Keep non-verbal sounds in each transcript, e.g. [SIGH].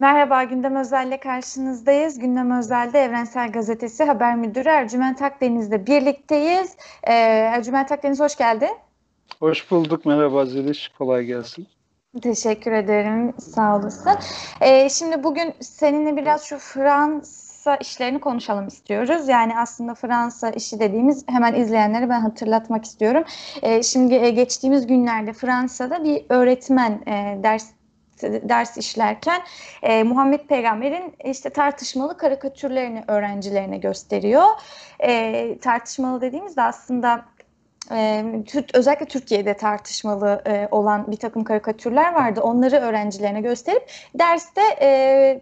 Merhaba, Gündem Özel'le karşınızdayız. Gündem Özel'de Evrensel Gazetesi Haber Müdürü Ercüment Akdeniz'le birlikteyiz. Ee, Ercüment Akdeniz hoş geldin. Hoş bulduk. Merhaba Zeliş. Kolay gelsin. Teşekkür ederim. Sağ olasın. Ee, şimdi bugün seninle biraz şu Fransa işlerini konuşalım istiyoruz. Yani aslında Fransa işi dediğimiz hemen izleyenlere ben hatırlatmak istiyorum. Ee, şimdi e, geçtiğimiz günlerde Fransa'da bir öğretmen e, ders ders işlerken e, Muhammed Peygamber'in işte tartışmalı karikatürlerini öğrencilerine gösteriyor. E, tartışmalı dediğimizde aslında e, özellikle Türkiye'de tartışmalı e, olan bir takım karikatürler vardı. Onları öğrencilerine gösterip derste e,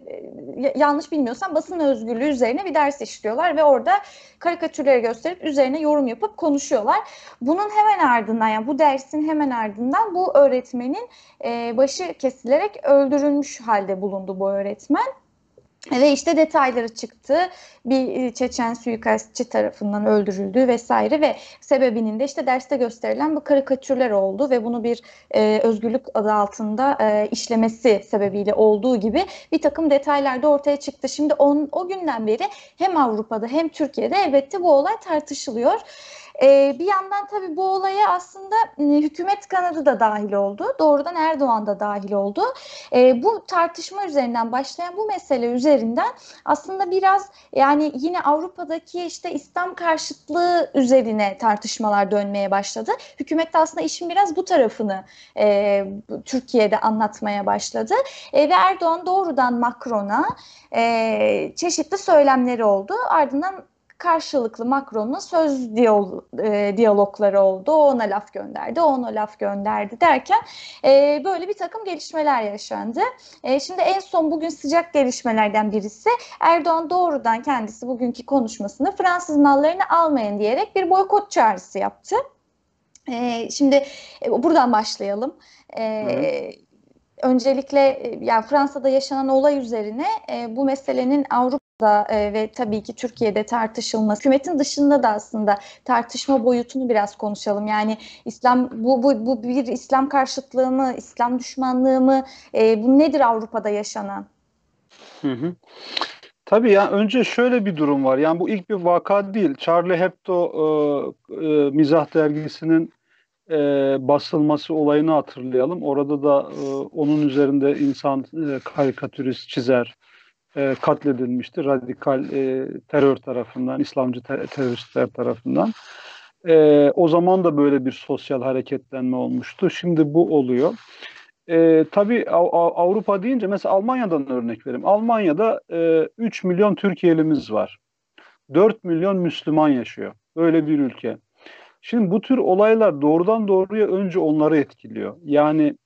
yanlış bilmiyorsam basın özgürlüğü üzerine bir ders işliyorlar ve orada karikatürleri gösterip üzerine yorum yapıp konuşuyorlar. Bunun hemen ardından yani bu dersin hemen ardından bu öğretmenin e, başı kesilerek öldürülmüş halde bulundu bu öğretmen. Ve işte detayları çıktı. Bir e, Çeçen suikastçı tarafından öldürüldüğü vesaire ve sebebinin de işte derste gösterilen bu karikatürler oldu ve bunu bir e, özgürlük adı altında e, işlemesi sebebiyle olduğu gibi bir takım detaylar da ortaya çıktı. Şimdi on, o günden beri hem Avrupa'da hem Türkiye'de elbette bu olay tartışılıyor. E, bir yandan tabii bu olaya aslında e, hükümet kanadı da dahil oldu. Doğrudan Erdoğan da dahil oldu. E, bu tartışma üzerinden başlayan bu mesele üzerinden aslında biraz yani yine Avrupa'daki işte İslam karşıtlığı üzerine tartışmalar dönmeye başladı. Hükümet de aslında işin biraz bu tarafını e, Türkiye'de anlatmaya başladı. E, ve Erdoğan doğrudan Macron'a e, çeşitli söylemleri oldu. Ardından karşılıklı Macron'la söz diyal, e, diyalogları oldu. O ona laf gönderdi, o ona laf gönderdi derken e, böyle bir takım gelişmeler yaşandı. E, şimdi en son bugün sıcak gelişmelerden birisi Erdoğan doğrudan kendisi bugünkü konuşmasında Fransız mallarını almayın diyerek bir boykot çağrısı yaptı. E, şimdi e, buradan başlayalım. E, öncelikle yani Fransa'da yaşanan olay üzerine e, bu meselenin Avrupa da e, ve tabii ki Türkiye'de tartışılması, hükümetin dışında da aslında tartışma boyutunu biraz konuşalım. Yani İslam bu bu bu bir İslam karşıtlığı mı, İslam düşmanlığı mı? E, bu nedir Avrupa'da yaşanan? Hı hı. Tabii ya önce şöyle bir durum var. Yani bu ilk bir vaka değil. Charlie Hebdo e, e, mizah dergisinin e, basılması olayını hatırlayalım. Orada da e, onun üzerinde insan e, karikatürist çizer e, katledilmişti radikal e, terör tarafından, İslamcı ter- teröristler tarafından. E, o zaman da böyle bir sosyal hareketlenme olmuştu. Şimdi bu oluyor. E, tabii Av- Avrupa deyince mesela Almanya'dan örnek vereyim. Almanya'da e, 3 milyon Türkiye'limiz var. 4 milyon Müslüman yaşıyor. Böyle bir ülke. Şimdi bu tür olaylar doğrudan doğruya önce onları etkiliyor. Yani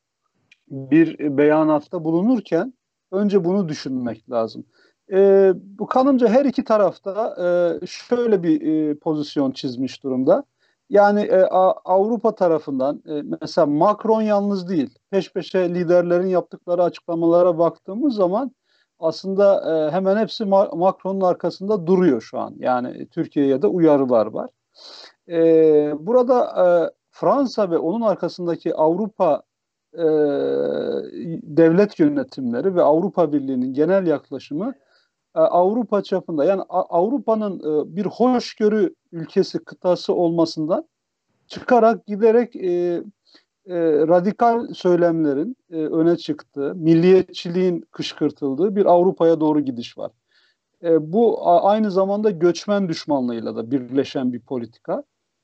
bir beyanatta bulunurken önce bunu düşünmek lazım. E, bu kanımca her iki tarafta e, şöyle bir e, pozisyon çizmiş durumda. Yani e, Avrupa tarafından e, mesela Macron yalnız değil. Peş peşe liderlerin yaptıkları açıklamalara baktığımız zaman aslında e, hemen hepsi Ma- Macron'un arkasında duruyor şu an. Yani Türkiye'ye de uyarılar var. E, burada e, Fransa ve onun arkasındaki Avrupa e, devlet yönetimleri ve Avrupa Birliği'nin genel yaklaşımı e, Avrupa çapında yani Avrupa'nın e, bir hoşgörü ülkesi kıtası olmasından çıkarak giderek e, e, radikal söylemlerin e, öne çıktığı, milliyetçiliğin kışkırtıldığı bir Avrupa'ya doğru gidiş var. E, bu aynı zamanda göçmen düşmanlığıyla da birleşen bir politika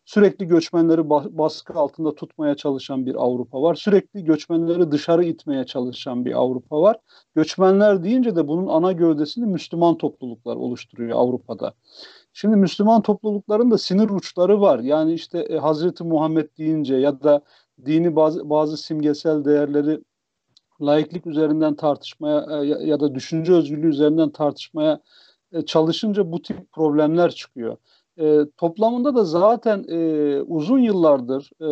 sürekli göçmenleri baskı altında tutmaya çalışan bir Avrupa var. Sürekli göçmenleri dışarı itmeye çalışan bir Avrupa var. Göçmenler deyince de bunun ana gövdesini Müslüman topluluklar oluşturuyor Avrupa'da. Şimdi Müslüman toplulukların da sinir uçları var. Yani işte e, Hazreti Muhammed deyince ya da dini bazı, bazı simgesel değerleri laiklik üzerinden tartışmaya e, ya, da düşünce özgürlüğü üzerinden tartışmaya e, çalışınca bu tip problemler çıkıyor. E, toplamında da zaten e, uzun yıllardır, e,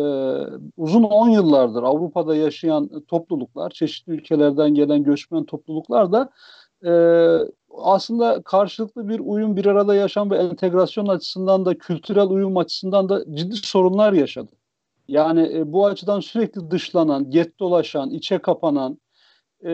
uzun on yıllardır Avrupa'da yaşayan topluluklar, çeşitli ülkelerden gelen göçmen topluluklar da e, aslında karşılıklı bir uyum, bir arada yaşam ve entegrasyon açısından da kültürel uyum açısından da ciddi sorunlar yaşadı. Yani e, bu açıdan sürekli dışlanan, get dolaşan, içe kapanan, e,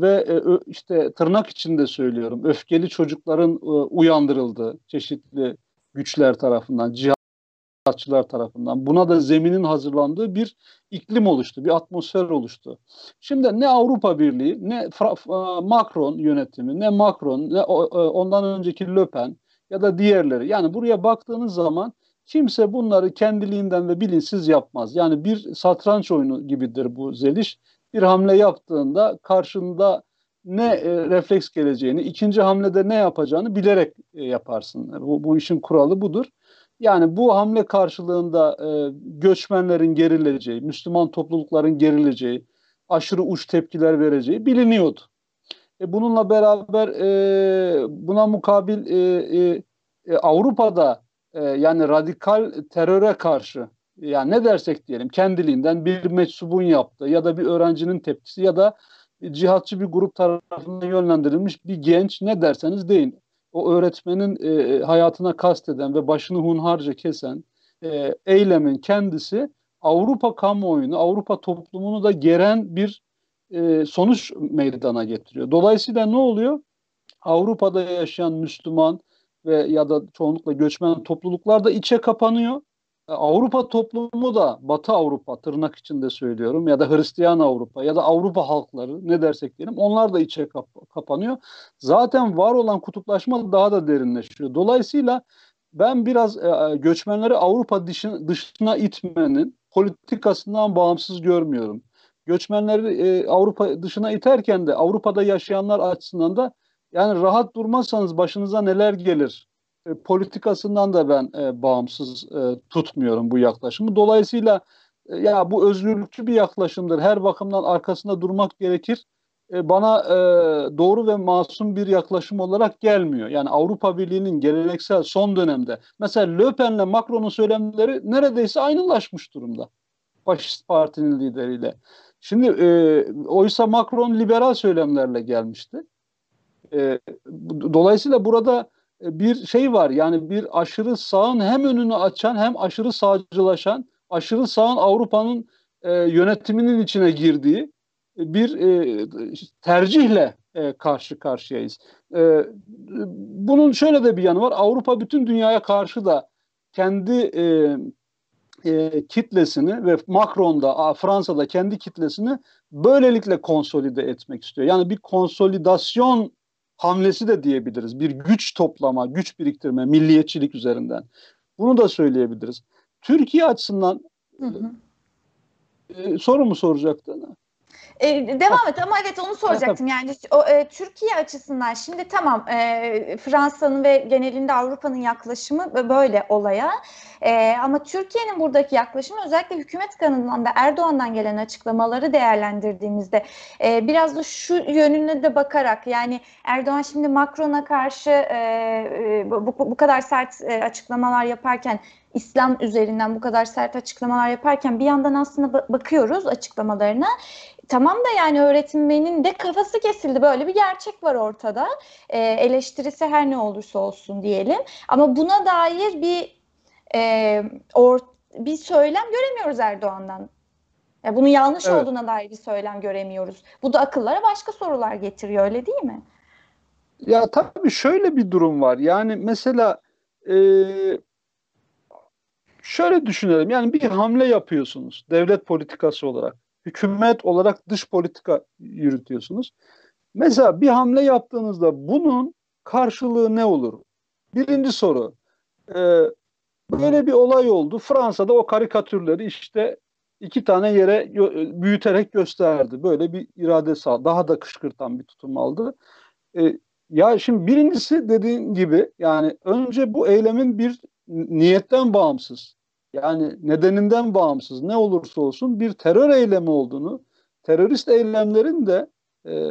ve e, işte tırnak içinde söylüyorum öfkeli çocukların e, uyandırıldığı çeşitli güçler tarafından, cihatçılar tarafından buna da zeminin hazırlandığı bir iklim oluştu, bir atmosfer oluştu. Şimdi ne Avrupa Birliği, ne Fra- Macron yönetimi, ne Macron, ne ondan önceki Le Pen ya da diğerleri. Yani buraya baktığınız zaman kimse bunları kendiliğinden ve bilinçsiz yapmaz. Yani bir satranç oyunu gibidir bu zeliş. Bir hamle yaptığında karşında ne e, refleks geleceğini, ikinci hamlede ne yapacağını bilerek e, yaparsın. Bu, bu işin kuralı budur. Yani bu hamle karşılığında e, göçmenlerin gerileceği, Müslüman toplulukların gerileceği, aşırı uç tepkiler vereceği biliniyordu. E, bununla beraber e, buna mukabil e, e, e, Avrupa'da e, yani radikal teröre karşı yani ne dersek diyelim kendiliğinden bir meczubun yaptığı ya da bir öğrencinin tepkisi ya da cihatçı bir grup tarafından yönlendirilmiş bir genç ne derseniz deyin. O öğretmenin e, hayatına kasteden ve başını hunharca kesen e, eylemin kendisi Avrupa kamuoyunu, Avrupa toplumunu da geren bir e, sonuç meydana getiriyor. Dolayısıyla ne oluyor? Avrupa'da yaşayan Müslüman ve ya da çoğunlukla göçmen topluluklar da içe kapanıyor. E, Avrupa toplumu da Batı Avrupa tırnak içinde söylüyorum ya da Hristiyan Avrupa ya da Avrupa halkları ne dersek diyelim onlar da içe kap- kapanıyor. Zaten var olan kutuplaşma daha da derinleşiyor. Dolayısıyla ben biraz e, göçmenleri Avrupa dışına, dışına itmenin politikasından bağımsız görmüyorum. Göçmenleri e, Avrupa dışına iterken de Avrupa'da yaşayanlar açısından da yani rahat durmazsanız başınıza neler gelir e, politikasından da ben e, bağımsız e, tutmuyorum bu yaklaşımı. Dolayısıyla e, ya bu özgürlükçü bir yaklaşımdır. Her bakımdan arkasında durmak gerekir. E, bana e, doğru ve masum bir yaklaşım olarak gelmiyor. Yani Avrupa Birliği'nin geleneksel son dönemde mesela Le Pen'le Macron'un söylemleri neredeyse aynılaşmış durumda. Faşist partinin lideriyle. Şimdi e, oysa Macron liberal söylemlerle gelmişti. E, dolayısıyla burada bir şey var yani bir aşırı sağın hem önünü açan hem aşırı sağcılaşan, aşırı sağın Avrupa'nın e, yönetiminin içine girdiği bir e, tercihle e, karşı karşıyayız. E, bunun şöyle de bir yanı var. Avrupa bütün dünyaya karşı da kendi e, e, kitlesini ve Macron'da, Fransa'da kendi kitlesini böylelikle konsolide etmek istiyor. Yani bir konsolidasyon hamlesi de diyebiliriz. Bir güç toplama, güç biriktirme, milliyetçilik üzerinden. Bunu da söyleyebiliriz. Türkiye açısından hı hı. E, soru mu soracaktın? E, devam et ama evet onu soracaktım. yani o, e, Türkiye açısından şimdi tamam e, Fransa'nın ve genelinde Avrupa'nın yaklaşımı böyle olaya. E, ama Türkiye'nin buradaki yaklaşımı özellikle hükümet kanadından ve Erdoğan'dan gelen açıklamaları değerlendirdiğimizde e, biraz da şu yönüne de bakarak yani Erdoğan şimdi Macron'a karşı e, e bu, bu kadar sert e, açıklamalar yaparken İslam üzerinden bu kadar sert açıklamalar yaparken bir yandan aslında bakıyoruz açıklamalarına tamam da yani öğretmenin de kafası kesildi. Böyle bir gerçek var ortada. E, eleştirisi her ne olursa olsun diyelim. Ama buna dair bir e, or, bir söylem göremiyoruz Erdoğan'dan. Yani bunun yanlış evet. olduğuna dair bir söylem göremiyoruz. Bu da akıllara başka sorular getiriyor öyle değil mi? Ya tabii şöyle bir durum var. Yani mesela e, şöyle düşünelim. Yani bir hamle yapıyorsunuz devlet politikası olarak hükümet olarak dış politika yürütüyorsunuz. Mesela bir hamle yaptığınızda bunun karşılığı ne olur? Birinci soru. E, böyle bir olay oldu. Fransa'da o karikatürleri işte iki tane yere büyüterek gösterdi. Böyle bir irade sağ, daha da kışkırtan bir tutum aldı. E, ya şimdi birincisi dediğin gibi yani önce bu eylemin bir niyetten bağımsız yani nedeninden bağımsız ne olursa olsun bir terör eylemi olduğunu, terörist eylemlerin de e,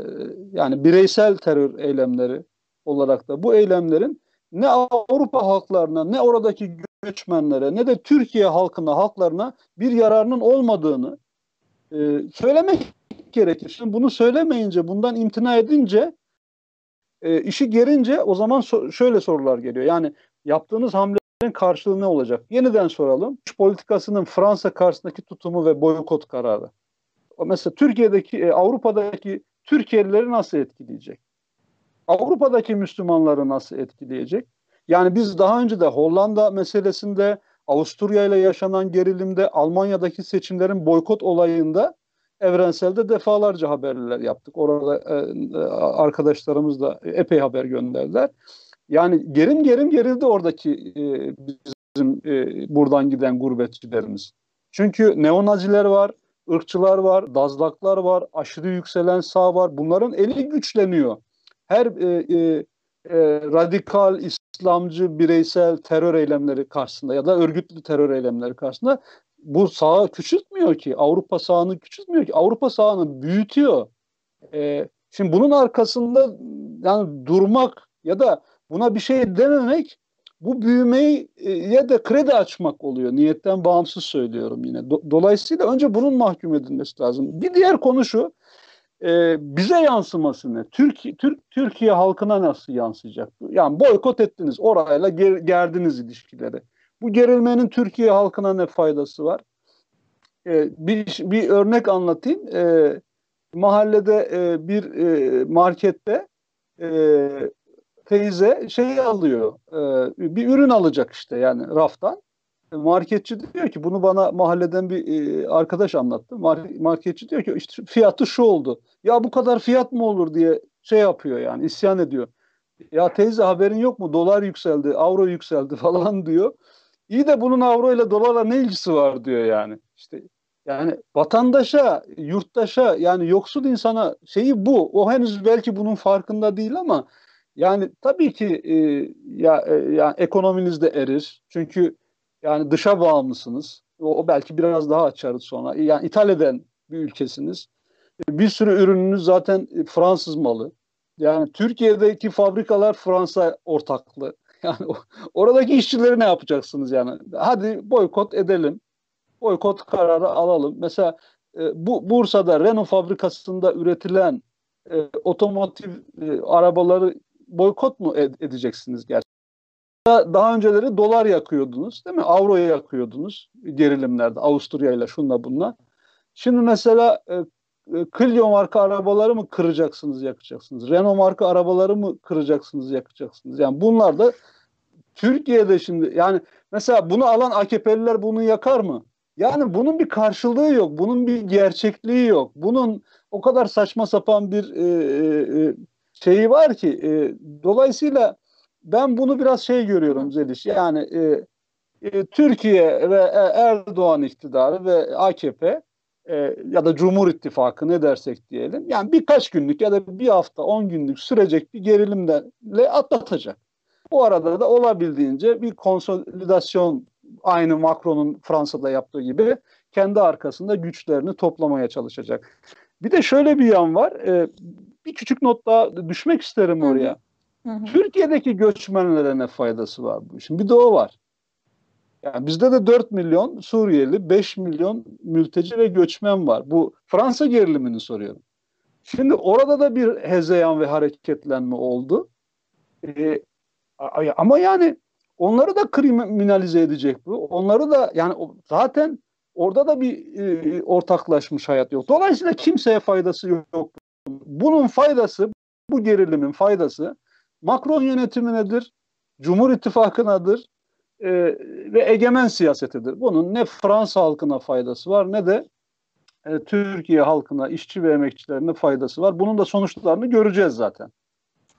yani bireysel terör eylemleri olarak da bu eylemlerin ne Avrupa halklarına ne oradaki göçmenlere ne de Türkiye halkına halklarına bir yararının olmadığını e, söylemek gerekir. Şimdi bunu söylemeyince bundan imtina edince e, işi gerince o zaman so- şöyle sorular geliyor. Yani yaptığınız hamle karşılığı ne olacak? Yeniden soralım. politikasının Fransa karşısındaki tutumu ve boykot kararı. mesela Türkiye'deki, e, Avrupa'daki Türkiye'lileri nasıl etkileyecek? Avrupa'daki Müslümanları nasıl etkileyecek? Yani biz daha önce de Hollanda meselesinde, Avusturya ile yaşanan gerilimde, Almanya'daki seçimlerin boykot olayında evrenselde defalarca haberler yaptık. Orada e, arkadaşlarımız da epey haber gönderdiler. Yani gerim gerim gerildi oradaki e, bizim e, buradan giden gurbetçilerimiz. Çünkü neonaziler var, ırkçılar var, dazlaklar var, aşırı yükselen sağ var. Bunların eli güçleniyor. Her e, e, e, radikal İslamcı bireysel terör eylemleri karşısında ya da örgütlü terör eylemleri karşısında bu sağı küçültmüyor ki. Avrupa sağını küçültmüyor ki. Avrupa sağını büyütüyor. E, şimdi bunun arkasında yani durmak ya da buna bir şey dememek bu büyümeye de kredi açmak oluyor. Niyetten bağımsız söylüyorum yine. Dolayısıyla önce bunun mahkum edilmesi lazım. Bir diğer konu şu. E, bize yansıması ne? Türkiye, Türk, Türkiye halkına nasıl yansıyacak? Yani boykot ettiniz. Orayla ger, gerdiniz ilişkileri. Bu gerilmenin Türkiye halkına ne faydası var? E, bir, bir örnek anlatayım. E, mahallede e, bir e, markette e, teyze şey alıyor, bir ürün alacak işte yani raftan. E, marketçi diyor ki bunu bana mahalleden bir arkadaş anlattı. marketçi diyor ki işte fiyatı şu oldu. Ya bu kadar fiyat mı olur diye şey yapıyor yani isyan ediyor. Ya teyze haberin yok mu? Dolar yükseldi, avro yükseldi [LAUGHS] falan diyor. İyi de bunun avro ile dolarla ne ilgisi var diyor yani. İşte yani vatandaşa, yurttaşa yani yoksul insana şeyi bu. O henüz belki bunun farkında değil ama yani tabii ki e, ya e, yani ekonominiz de erir. Çünkü yani dışa bağımlısınız. O, o belki biraz daha açarız sonra. Yani ithal eden bir ülkesiniz. Bir sürü ürününüz zaten Fransız malı. Yani Türkiye'deki fabrikalar Fransa ortaklı. [LAUGHS] Yani oradaki işçileri ne yapacaksınız yani? Hadi boykot edelim. Boykot kararı alalım. Mesela e, bu Bursa'da Renault fabrikasında üretilen e, otomotiv e, arabaları boykot mu ed- edeceksiniz gerçekten? Daha önceleri dolar yakıyordunuz değil mi? Avroya yakıyordunuz gerilimlerde Avusturya ile şunla bunla. Şimdi mesela e, e, Clio marka arabaları mı kıracaksınız, yakacaksınız? Renault marka arabaları mı kıracaksınız, yakacaksınız? Yani bunlar da Türkiye'de şimdi yani mesela bunu alan AKP'liler bunu yakar mı? Yani bunun bir karşılığı yok. Bunun bir gerçekliği yok. Bunun o kadar saçma sapan bir e, e, e şeyi var ki e, dolayısıyla ben bunu biraz şey görüyorum Zeliş. Yani e, e, Türkiye ve Erdoğan iktidarı ve AKP e, ya da Cumhur İttifakı ne dersek diyelim. Yani birkaç günlük ya da bir hafta on günlük sürecek bir gerilimle atlatacak. Bu arada da olabildiğince bir konsolidasyon aynı Macron'un Fransa'da yaptığı gibi kendi arkasında güçlerini toplamaya çalışacak. Bir de şöyle bir yan var. E, bir küçük not daha düşmek isterim oraya. Hı hı. Türkiye'deki göçmenlere ne faydası var bu işin? Bir de o var. Yani bizde de 4 milyon Suriyeli, 5 milyon mülteci ve göçmen var. Bu Fransa gerilimini soruyorum. Şimdi orada da bir hezeyan ve hareketlenme oldu. Ee, ama yani onları da kriminalize edecek bu. Onları da yani zaten orada da bir e, ortaklaşmış hayat yok. Dolayısıyla kimseye faydası yok. Bunun faydası, bu gerilimin faydası Macron yönetiminedir, Cumhur İttifakı'nadır e, ve egemen siyasetidir. Bunun ne Fransa halkına faydası var ne de e, Türkiye halkına, işçi ve emekçilerine faydası var. Bunun da sonuçlarını göreceğiz zaten.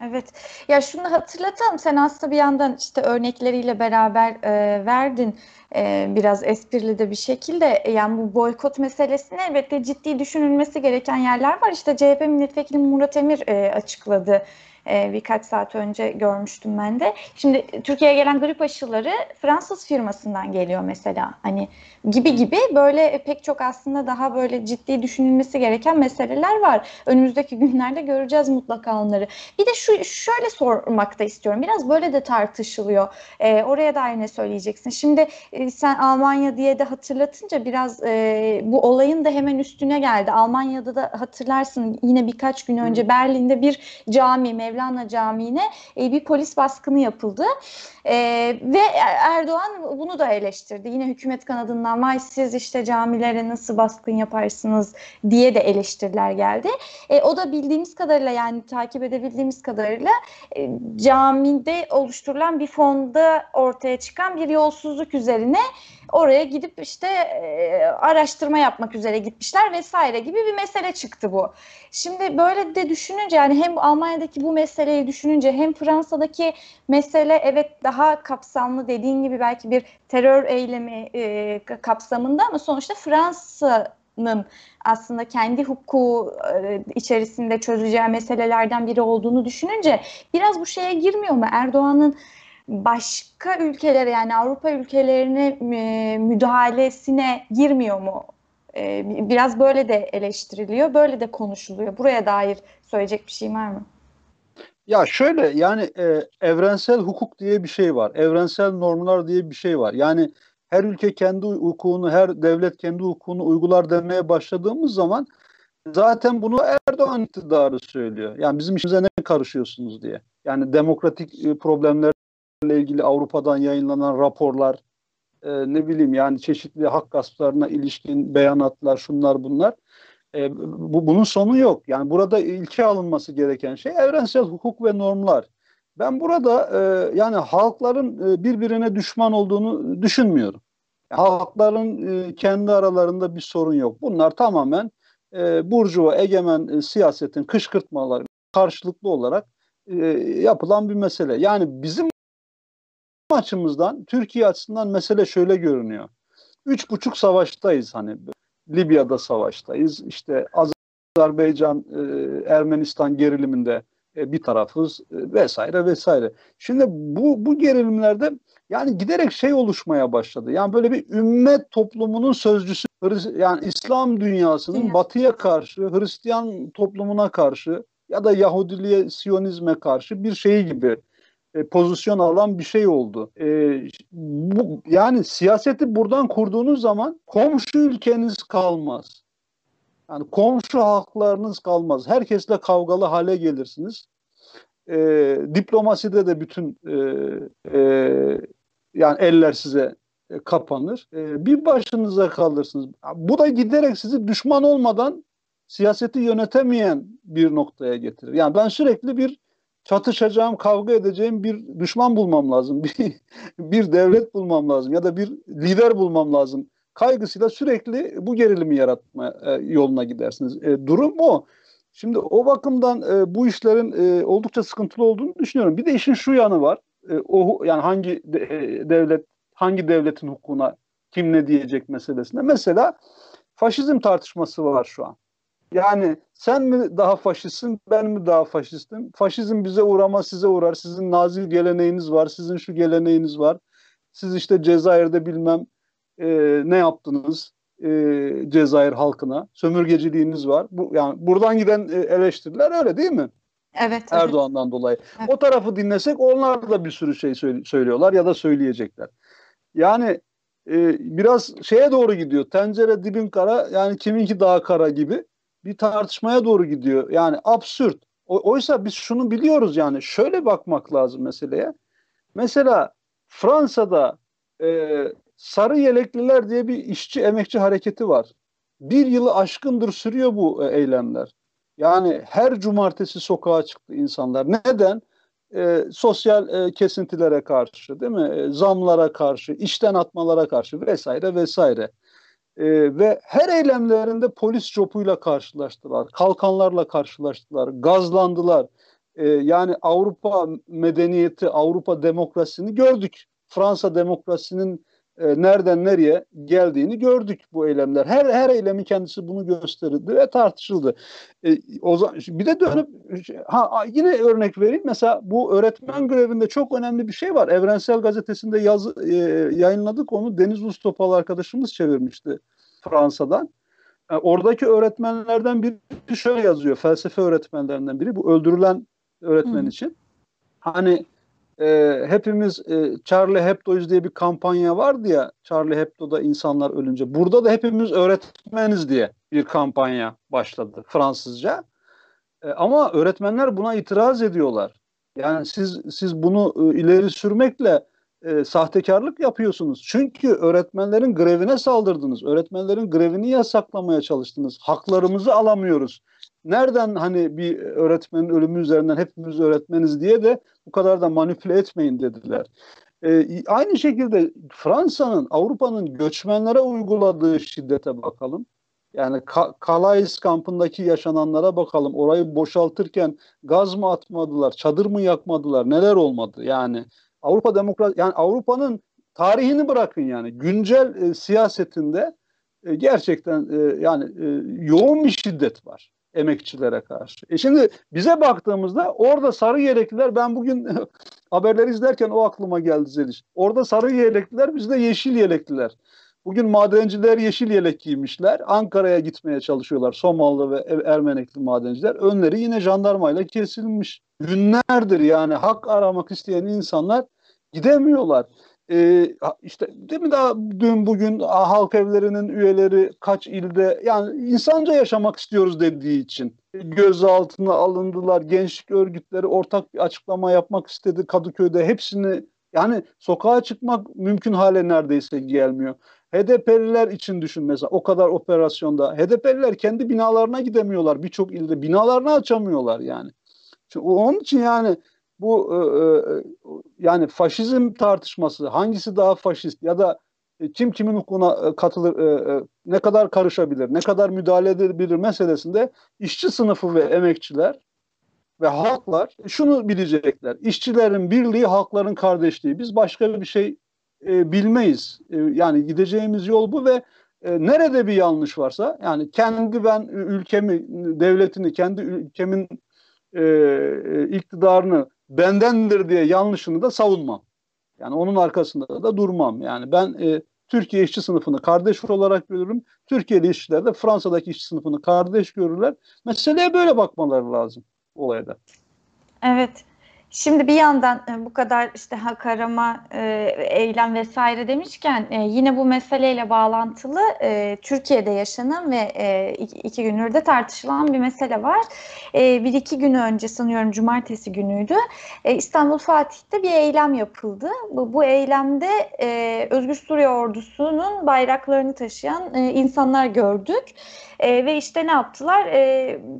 Evet. Ya şunu hatırlatalım. Sen aslında bir yandan işte örnekleriyle beraber e, verdin e, biraz esprili de bir şekilde. E, yani bu boykot meselesine elbette ciddi düşünülmesi gereken yerler var. İşte CHP milletvekili Murat Emir e, açıkladı e, birkaç saat önce görmüştüm ben de. Şimdi Türkiye'ye gelen grip aşıları Fransız firmasından geliyor mesela. Hani gibi gibi böyle pek çok aslında daha böyle ciddi düşünülmesi gereken meseleler var. Önümüzdeki günlerde göreceğiz mutlaka onları. Bir de şu şöyle sormak da istiyorum. Biraz böyle de tartışılıyor. E, oraya da ne söyleyeceksin? Şimdi e, sen Almanya diye de hatırlatınca biraz e, bu olayın da hemen üstüne geldi. Almanya'da da hatırlarsın yine birkaç gün önce Berlin'de bir cami, Mevlana Camii'ne e, bir polis baskını yapıldı. E, ve Erdoğan bunu da eleştirdi. Yine hükümet kanadından vay siz işte camilere nasıl baskın yaparsınız diye de eleştiriler geldi. E, o da bildiğimiz kadarıyla yani takip edebildiğimiz kadarıyla e, camide oluşturulan bir fonda ortaya çıkan bir yolsuzluk üzerine oraya gidip işte e, araştırma yapmak üzere gitmişler vesaire gibi bir mesele çıktı bu. Şimdi böyle de düşününce yani hem Almanya'daki bu meseleyi düşününce hem Fransa'daki mesele evet daha kapsamlı dediğin gibi belki bir terör eylemi e, kapsamında ama sonuçta Fransa'nın aslında kendi hukuku içerisinde çözeceği meselelerden biri olduğunu düşününce biraz bu şeye girmiyor mu? Erdoğan'ın başka ülkelere yani Avrupa ülkelerine e, müdahalesine girmiyor mu? E, biraz böyle de eleştiriliyor, böyle de konuşuluyor. Buraya dair söyleyecek bir şey var mı? Ya şöyle yani e, evrensel hukuk diye bir şey var. Evrensel normlar diye bir şey var. Yani her ülke kendi hukukunu, her devlet kendi hukukunu uygular demeye başladığımız zaman zaten bunu Erdoğan iktidarı söylüyor. Yani bizim işimize ne karışıyorsunuz diye. Yani demokratik problemler ile ilgili Avrupa'dan yayınlanan raporlar, e, ne bileyim yani çeşitli hak gasplarına ilişkin beyanatlar, şunlar bunlar. E, bu bunun sonu yok. Yani burada ilke alınması gereken şey evrensel hukuk ve normlar. Ben burada e, yani halkların e, birbirine düşman olduğunu düşünmüyorum. Halkların e, kendi aralarında bir sorun yok. Bunlar tamamen e, burjuva egemen e, siyasetin kışkırtmaları karşılıklı olarak e, yapılan bir mesele. Yani bizim açımızdan, Türkiye açısından mesele şöyle görünüyor. Üç buçuk savaştayız hani. Libya'da savaştayız. İşte Azerbaycan, e, Ermenistan geriliminde e, bir tarafız e, vesaire vesaire. Şimdi bu bu gerilimlerde yani giderek şey oluşmaya başladı. Yani böyle bir ümmet toplumunun sözcüsü yani İslam dünyasının batıya karşı, Hristiyan toplumuna karşı ya da Yahudiliğe, Siyonizme karşı bir şeyi gibi e, pozisyon alan bir şey oldu. E, bu, yani siyaseti buradan kurduğunuz zaman komşu ülkeniz kalmaz. Yani komşu halklarınız kalmaz. Herkesle kavgalı hale gelirsiniz. E, diplomaside de bütün e, e, yani eller size e, kapanır. E, bir başınıza kalırsınız. Bu da giderek sizi düşman olmadan siyaseti yönetemeyen bir noktaya getirir. Yani ben sürekli bir çatışacağım, kavga edeceğim bir düşman bulmam lazım. [LAUGHS] Bir, bir devlet bulmam lazım ya da bir lider bulmam lazım. Kaygısıyla sürekli bu gerilimi yaratma e, yoluna gidersiniz. E, durum o. Şimdi o bakımdan e, bu işlerin e, oldukça sıkıntılı olduğunu düşünüyorum. Bir de işin şu yanı var. E, o yani hangi de, e, devlet hangi devletin hukukuna kim ne diyecek meselesinde. Mesela faşizm tartışması var şu an. Yani sen mi daha faşistsin, ben mi daha faşistim? Faşizm bize uğramaz, size uğrar. Sizin nazi geleneğiniz var, sizin şu geleneğiniz var. Siz işte Cezayir'de bilmem e, ne yaptınız e, Cezayir halkına. Sömürgeciliğiniz var. Bu yani buradan giden e, eleştiriler öyle değil mi? Evet. Erdoğan'dan evet. dolayı. Evet. O tarafı dinlesek onlar da bir sürü şey söylüyorlar ya da söyleyecekler. Yani e, biraz şeye doğru gidiyor. Tencere dibin kara yani kiminki daha kara gibi bir tartışmaya doğru gidiyor. Yani absürt. O, oysa biz şunu biliyoruz yani şöyle bakmak lazım meseleye. Mesela Fransa'da e, sarı yelekliler diye bir işçi emekçi hareketi var. Bir yılı aşkındır sürüyor bu e, eylemler. Yani her cumartesi sokağa çıktı insanlar. Neden? E, sosyal e, kesintilere karşı, değil mi? E, zamlara karşı, işten atmalara karşı vesaire vesaire. E, ve her eylemlerinde polis copuyla karşılaştılar, kalkanlarla karşılaştılar, gazlandılar. E, yani Avrupa medeniyeti, Avrupa demokrasisini gördük. Fransa demokrasinin e, nereden nereye geldiğini gördük bu eylemler. Her her eylemin kendisi bunu gösterdi ve tartışıldı. E, o zaman bir de dönüp ha yine örnek vereyim. Mesela bu öğretmen grevinde çok önemli bir şey var. Evrensel Gazetesi'nde yazı e, yayınladık onu. Deniz Ustopal arkadaşımız çevirmişti Fransa'dan. E, oradaki öğretmenlerden biri şöyle yazıyor. Felsefe öğretmenlerinden biri. Bu öldürülen öğretmen Hı. için. Hani e, hepimiz e, Charlie Hebdo'yuz diye bir kampanya vardı ya Charlie Hebdo'da insanlar ölünce. Burada da hepimiz öğretmeniz diye bir kampanya başladı Fransızca. E, ama öğretmenler buna itiraz ediyorlar. Yani siz siz bunu e, ileri sürmekle e, sahtekarlık yapıyorsunuz. Çünkü öğretmenlerin grevine saldırdınız. Öğretmenlerin grevini yasaklamaya çalıştınız. Haklarımızı alamıyoruz. Nereden hani bir öğretmenin ölümü üzerinden hepimiz öğretmeniz diye de bu kadar da manipüle etmeyin dediler. E, aynı şekilde Fransa'nın, Avrupa'nın göçmenlere uyguladığı şiddete bakalım. Yani Calais kampındaki yaşananlara bakalım. Orayı boşaltırken gaz mı atmadılar, çadır mı yakmadılar, neler olmadı? Yani Avrupa demokrat yani Avrupa'nın tarihini bırakın yani güncel e, siyasetinde e, gerçekten e, yani e, yoğun bir şiddet var emekçilere karşı. E şimdi bize baktığımızda orada sarı yelekliler ben bugün [LAUGHS] haberleri izlerken o aklıma geldi Zeliş. Orada sarı yelekliler bizde yeşil yelekliler. Bugün madenciler yeşil yelek giymişler. Ankara'ya gitmeye çalışıyorlar. Somalı ve Ermenekli madenciler. Önleri yine jandarmayla kesilmiş. Günlerdir yani hak aramak isteyen insanlar gidemiyorlar. Ee, işte değil mi daha dün bugün halk evlerinin üyeleri kaç ilde yani insanca yaşamak istiyoruz dediği için gözaltına alındılar. Gençlik örgütleri ortak bir açıklama yapmak istedi Kadıköy'de. Hepsini yani sokağa çıkmak mümkün hale neredeyse gelmiyor. HDP'liler için düşün mesela o kadar operasyonda. HDP'liler kendi binalarına gidemiyorlar birçok ilde. Binalarını açamıyorlar yani. Çünkü onun için yani bu e, e, yani faşizm tartışması hangisi daha faşist ya da kim kimin hukukuna e, katılır, e, e, ne kadar karışabilir, ne kadar müdahale edebilir meselesinde işçi sınıfı ve emekçiler ve halklar şunu bilecekler. İşçilerin birliği, halkların kardeşliği. Biz başka bir şey e, bilmeyiz. E, yani gideceğimiz yol bu ve e, nerede bir yanlış varsa yani kendi ben ülkemi, devletini, kendi ülkemin e, e, iktidarını bendendir diye yanlışını da savunmam. Yani onun arkasında da durmam. Yani ben e, Türkiye işçi sınıfını kardeş olarak görürüm. Türkiye'li işçiler de Fransa'daki işçi sınıfını kardeş görürler. Meseleye böyle bakmaları lazım olayda. Evet. Şimdi bir yandan e, bu kadar işte hak arama, e, eylem vesaire demişken e, yine bu meseleyle bağlantılı Türkiye'de yaşanan ve iki, iki gündür de tartışılan bir mesele var. Bir iki gün önce sanıyorum cumartesi günüydü. İstanbul Fatih'te bir eylem yapıldı. Bu, eylemde e, Özgür Suriye ordusunun bayraklarını taşıyan insanlar gördük. Ve işte ne yaptılar?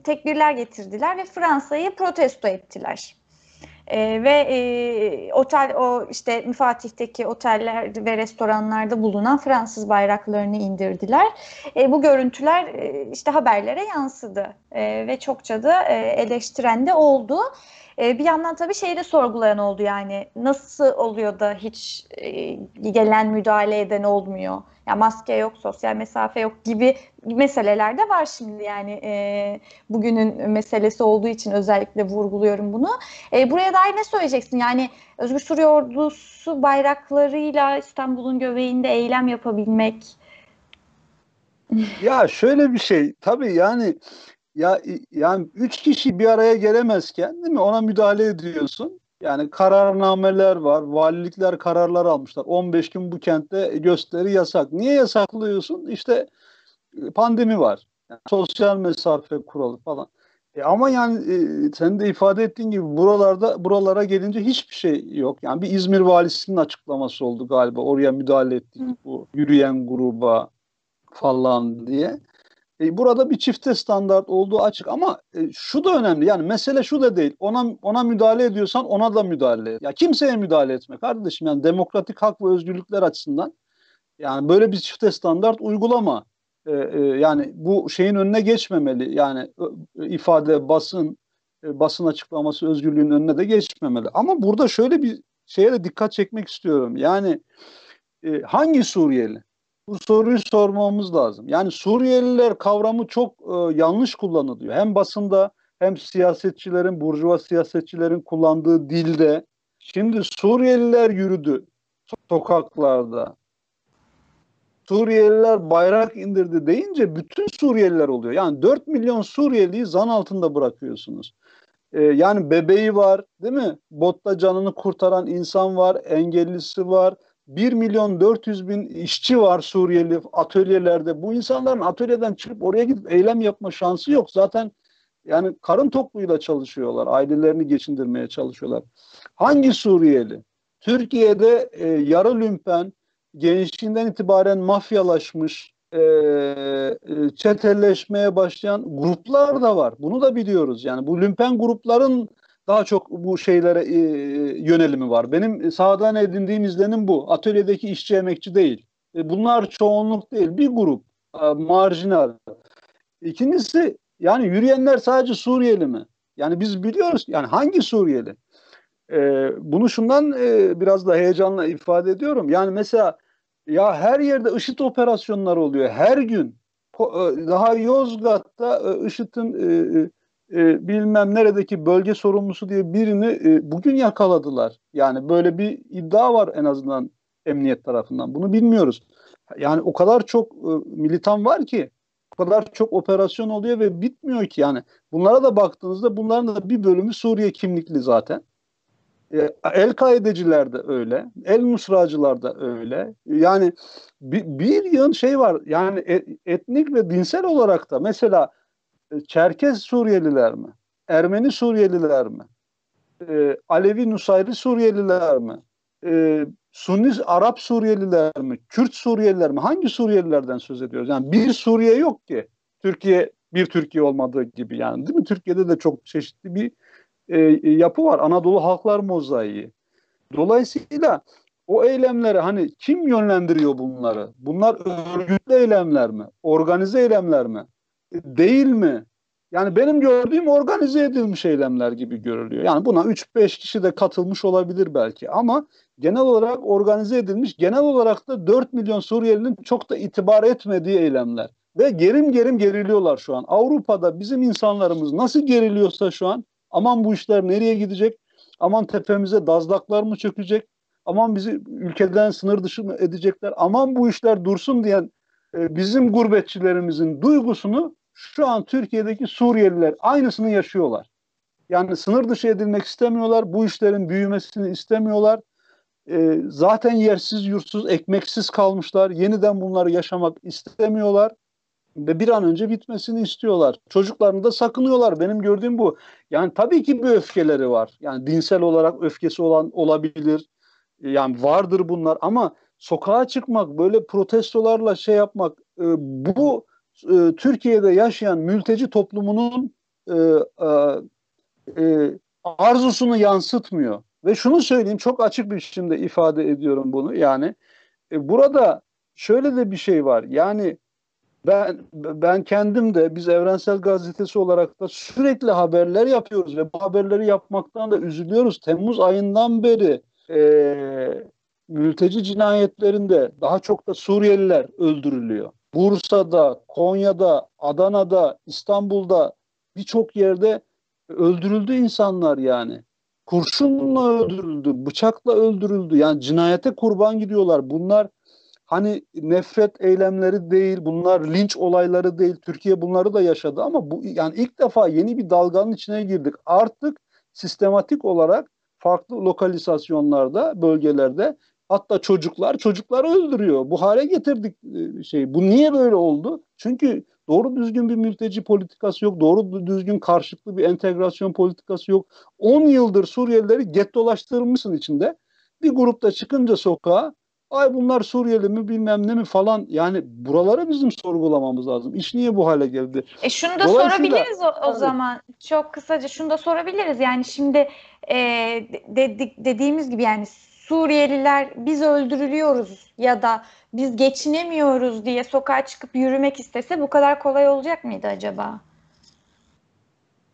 Tekbirler getirdiler ve Fransa'yı protesto ettiler. E, ve e, otel o işte Fatih'teki oteller ve restoranlarda bulunan Fransız bayraklarını indirdiler. E, bu görüntüler e, işte haberlere yansıdı e, ve çokça da e, eleştiren de oldu. E, bir yandan tabii şeyi de sorgulayan oldu yani nasıl oluyor da hiç e, gelen müdahale eden olmuyor. Ya maske yok, sosyal mesafe yok gibi meseleler de var şimdi yani e, bugünün meselesi olduğu için özellikle vurguluyorum bunu. E, buraya dair ne söyleyeceksin? Yani Özgür Suriye Ordusu bayraklarıyla İstanbul'un göbeğinde eylem yapabilmek. Ya şöyle bir şey tabii yani ya yani üç kişi bir araya gelemezken değil mi ona müdahale ediyorsun. Yani kararnameler var, valilikler kararlar almışlar. 15 gün bu kentte gösteri yasak. Niye yasaklıyorsun? İşte e, pandemi var. Yani sosyal mesafe kuralı falan. E ama yani e, sen de ifade ettiğin gibi buralarda buralara gelince hiçbir şey yok. Yani bir İzmir valisinin açıklaması oldu galiba. Oraya müdahale ettik bu yürüyen gruba falan diye. E, burada bir çifte standart olduğu açık ama e, şu da önemli. Yani mesele şu da değil. Ona ona müdahale ediyorsan ona da müdahale et. Ya kimseye müdahale etme kardeşim. Yani demokratik hak ve özgürlükler açısından yani böyle bir çifte standart uygulama. E, e, yani bu şeyin önüne geçmemeli. Yani e, ifade, basın, e, basın açıklaması özgürlüğün önüne de geçmemeli. Ama burada şöyle bir şeye de dikkat çekmek istiyorum. Yani e, hangi Suriyeli? Bu soruyu sormamız lazım. Yani Suriyeliler kavramı çok e, yanlış kullanılıyor. Hem basında hem siyasetçilerin, burjuva siyasetçilerin kullandığı dilde. Şimdi Suriyeliler yürüdü sokaklarda. Suriyeliler bayrak indirdi deyince bütün Suriyeliler oluyor. Yani 4 milyon Suriyeliyi zan altında bırakıyorsunuz. Ee, yani bebeği var değil mi? Botta canını kurtaran insan var, engellisi var, 1 milyon 400 bin işçi var Suriyeli atölyelerde. Bu insanların atölyeden çıkıp oraya gidip eylem yapma şansı yok. Zaten Yani karın tokluğuyla çalışıyorlar. Ailelerini geçindirmeye çalışıyorlar. Hangi Suriyeli? Türkiye'de e, yarı lümpen, gençliğinden itibaren mafyalaşmış, e, e, çetelleşmeye başlayan gruplar da var. Bunu da biliyoruz. Yani bu lümpen grupların daha çok bu şeylere e, yönelimi var. Benim sahadan edindiğim izlenim bu. Atölyedeki işçi emekçi değil. E, bunlar çoğunluk değil. Bir grup e, marjinal. İkincisi yani yürüyenler sadece Suriyeli mi? Yani biz biliyoruz yani hangi Suriyeli? E, bunu şundan e, biraz da heyecanla ifade ediyorum. Yani mesela ya her yerde IŞİD operasyonları oluyor. Her gün. E, daha Yozgat'ta e, IŞİD'in e, e, bilmem neredeki bölge sorumlusu diye birini e, bugün yakaladılar. Yani böyle bir iddia var en azından emniyet tarafından. Bunu bilmiyoruz. Yani o kadar çok e, militan var ki o kadar çok operasyon oluyor ve bitmiyor ki yani. Bunlara da baktığınızda bunların da bir bölümü Suriye kimlikli zaten. E, El-Kaideciler de öyle. El-Nusracılar da öyle. Yani bir, bir yığın şey var. Yani et, etnik ve dinsel olarak da mesela e, Çerkez Suriyeliler mi? Ermeni Suriyeliler mi? E, Alevi Nusayri Suriyeliler mi? E, Sunni Arap Suriyeliler mi? Kürt Suriyeliler mi? Hangi Suriyelilerden söz ediyoruz? Yani bir Suriye yok ki. Türkiye bir Türkiye olmadığı gibi yani değil mi? Türkiye'de de çok çeşitli bir e, yapı var. Anadolu halklar mozaiği. Dolayısıyla o eylemleri hani kim yönlendiriyor bunları? Bunlar örgütlü eylemler mi? Organize eylemler mi? Değil mi? Yani benim gördüğüm organize edilmiş eylemler gibi görülüyor. Yani buna 3-5 kişi de katılmış olabilir belki ama genel olarak organize edilmiş, genel olarak da 4 milyon Suriyelinin çok da itibar etmediği eylemler. Ve gerim gerim geriliyorlar şu an. Avrupa'da bizim insanlarımız nasıl geriliyorsa şu an aman bu işler nereye gidecek? Aman tepemize dazlaklar mı çökecek? Aman bizi ülkeden sınır dışı mı edecekler? Aman bu işler dursun diyen e, bizim gurbetçilerimizin duygusunu şu an Türkiye'deki Suriyeliler aynısını yaşıyorlar. Yani sınır dışı edilmek istemiyorlar. Bu işlerin büyümesini istemiyorlar. E, zaten yersiz, yurtsuz, ekmeksiz kalmışlar. Yeniden bunları yaşamak istemiyorlar ve bir an önce bitmesini istiyorlar. Çocuklarını da sakınıyorlar. Benim gördüğüm bu. Yani tabii ki bir öfkeleri var. Yani dinsel olarak öfkesi olan olabilir. Yani vardır bunlar ama sokağa çıkmak, böyle protestolarla şey yapmak e, bu e, Türkiye'de yaşayan mülteci toplumunun e, e, e, arzusunu yansıtmıyor. Ve şunu söyleyeyim çok açık bir biçimde ifade ediyorum bunu. Yani e, burada şöyle de bir şey var. Yani ben ben kendim de biz Evrensel Gazetesi olarak da sürekli haberler yapıyoruz ve bu haberleri yapmaktan da üzülüyoruz. Temmuz ayından beri e, mülteci cinayetlerinde daha çok da Suriyeliler öldürülüyor. Bursa'da, Konya'da, Adana'da, İstanbul'da birçok yerde öldürüldü insanlar yani. Kurşunla öldürüldü, bıçakla öldürüldü. Yani cinayete kurban gidiyorlar. Bunlar hani nefret eylemleri değil, bunlar linç olayları değil. Türkiye bunları da yaşadı ama bu yani ilk defa yeni bir dalganın içine girdik. Artık sistematik olarak farklı lokalizasyonlarda, bölgelerde hatta çocuklar çocukları öldürüyor. Bu hale getirdik e, şey. Bu niye böyle oldu? Çünkü doğru düzgün bir mülteci politikası yok. Doğru düzgün karşılıklı bir entegrasyon politikası yok. 10 yıldır Suriyelileri gettolaştırmışsın içinde. Bir grupta çıkınca sokağa Ay bunlar Suriyeli mi bilmem ne mi falan yani buraları bizim sorgulamamız lazım. İş niye bu hale geldi? E şunu da sorabiliriz o, o zaman. Çok kısaca şunu da sorabiliriz. Yani şimdi e, dedik, dediğimiz gibi yani Suriyeliler biz öldürülüyoruz ya da biz geçinemiyoruz diye sokağa çıkıp yürümek istese bu kadar kolay olacak mıydı acaba?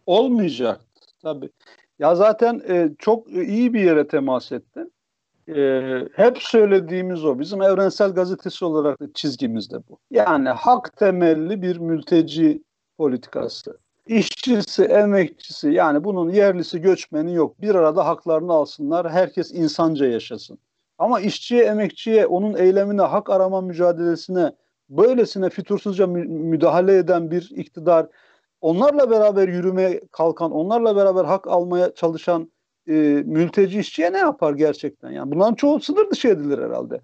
Olmayacak tabii. Ya zaten e, çok iyi bir yere temas ettin e, hep söylediğimiz o. Bizim Evrensel Gazetesi olarak da çizgimiz de bu. Yani hak temelli bir mülteci politikası. İşçisi, emekçisi yani bunun yerlisi, göçmeni yok. Bir arada haklarını alsınlar. Herkes insanca yaşasın. Ama işçiye, emekçiye, onun eylemine, hak arama mücadelesine böylesine fütursuzca mü- müdahale eden bir iktidar, onlarla beraber yürümeye kalkan, onlarla beraber hak almaya çalışan e, mülteci işçiye ne yapar gerçekten? Yani bunların çoğu sınır dışı edilir herhalde.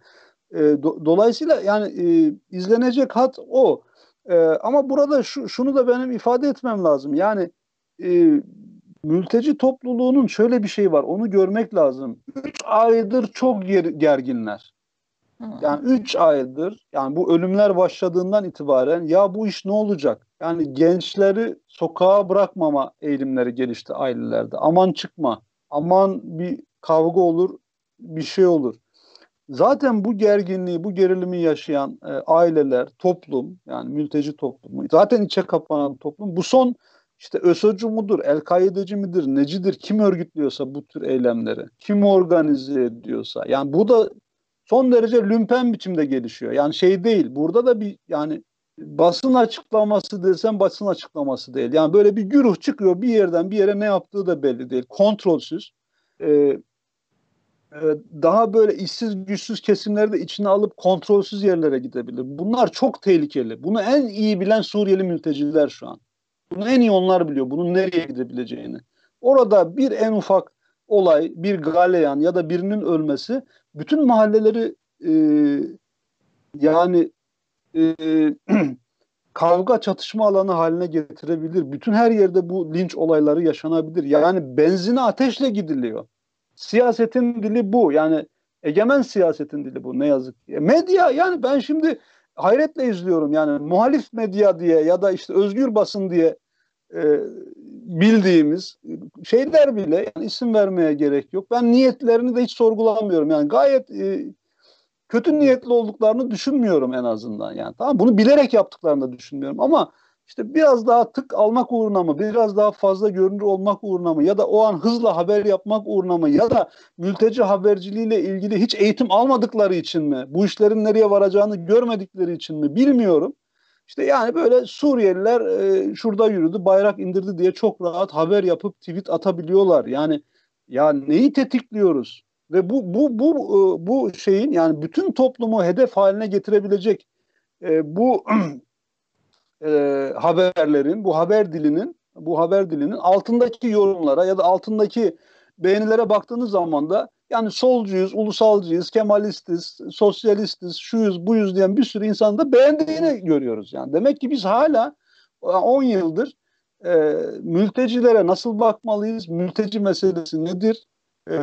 E, do, dolayısıyla yani e, izlenecek hat o. E, ama burada şu, şunu da benim ifade etmem lazım. Yani e, mülteci topluluğunun şöyle bir şey var. Onu görmek lazım. Üç aydır çok ger gerginler. Yani üç aydır yani bu ölümler başladığından itibaren ya bu iş ne olacak? Yani gençleri sokağa bırakmama eğilimleri gelişti ailelerde. Aman çıkma. Aman bir kavga olur, bir şey olur. Zaten bu gerginliği, bu gerilimi yaşayan e, aileler, toplum yani mülteci toplumu, zaten içe kapanan toplum bu son işte ÖSOC'u mudur, El-Kaideci midir, necidir, kim örgütlüyorsa bu tür eylemleri, kim organize ediyorsa. Yani bu da son derece lümpen biçimde gelişiyor. Yani şey değil, burada da bir yani basın açıklaması desem basın açıklaması değil. Yani böyle bir güruh çıkıyor bir yerden bir yere ne yaptığı da belli değil. Kontrolsüz. Ee, daha böyle işsiz güçsüz kesimleri de içine alıp kontrolsüz yerlere gidebilir. Bunlar çok tehlikeli. Bunu en iyi bilen Suriyeli mülteciler şu an. Bunu en iyi onlar biliyor. Bunun nereye gidebileceğini. Orada bir en ufak olay, bir galeyan ya da birinin ölmesi bütün mahalleleri e, yani e, [CLEARS THROAT] kavga çatışma alanı haline getirebilir. Bütün her yerde bu linç olayları yaşanabilir. Yani benzine ateşle gidiliyor. Siyasetin dili bu. Yani egemen siyasetin dili bu ne yazık ki. Medya yani ben şimdi hayretle izliyorum yani muhalif medya diye ya da işte özgür basın diye e, bildiğimiz şeyler bile yani isim vermeye gerek yok. Ben niyetlerini de hiç sorgulamıyorum. Yani gayet e, kötü niyetli olduklarını düşünmüyorum en azından. Yani tamam bunu bilerek yaptıklarını da düşünmüyorum ama işte biraz daha tık almak uğruna mı, biraz daha fazla görünür olmak uğruna mı ya da o an hızla haber yapmak uğruna mı ya da mülteci haberciliğiyle ilgili hiç eğitim almadıkları için mi, bu işlerin nereye varacağını görmedikleri için mi bilmiyorum. İşte yani böyle Suriyeliler e, şurada yürüdü, bayrak indirdi diye çok rahat haber yapıp tweet atabiliyorlar. Yani ya neyi tetikliyoruz? Ve bu bu bu e, bu şeyin yani bütün toplumu hedef haline getirebilecek e, bu [CLEARS THROAT] e, haberlerin, bu haber dilinin, bu haber dilinin altındaki yorumlara ya da altındaki beğenilere baktığınız zaman da yani solcuyuz, ulusalcıyız, kemalistiz, sosyalistiz, şuyuz, buyuz diyen bir sürü insanı da beğendiğini görüyoruz. Yani demek ki biz hala 10 yıldır e, mültecilere nasıl bakmalıyız, mülteci meselesi nedir e,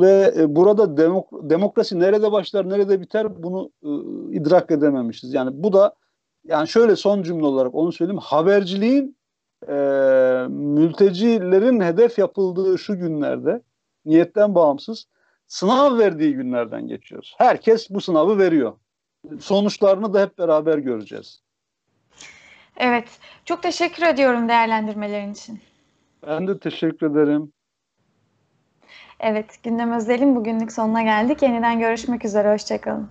ve e, burada demok demokrasi nerede başlar, nerede biter bunu e, idrak edememişiz. Yani bu da yani şöyle son cümle olarak onu söyleyeyim. Haberciliğin e, mültecilerin hedef yapıldığı şu günlerde niyetten bağımsız sınav verdiği günlerden geçiyoruz. Herkes bu sınavı veriyor. Sonuçlarını da hep beraber göreceğiz. Evet. Çok teşekkür ediyorum değerlendirmelerin için. Ben de teşekkür ederim. Evet, gündem özelim bugünlük sonuna geldik. Yeniden görüşmek üzere. Hoşçakalın.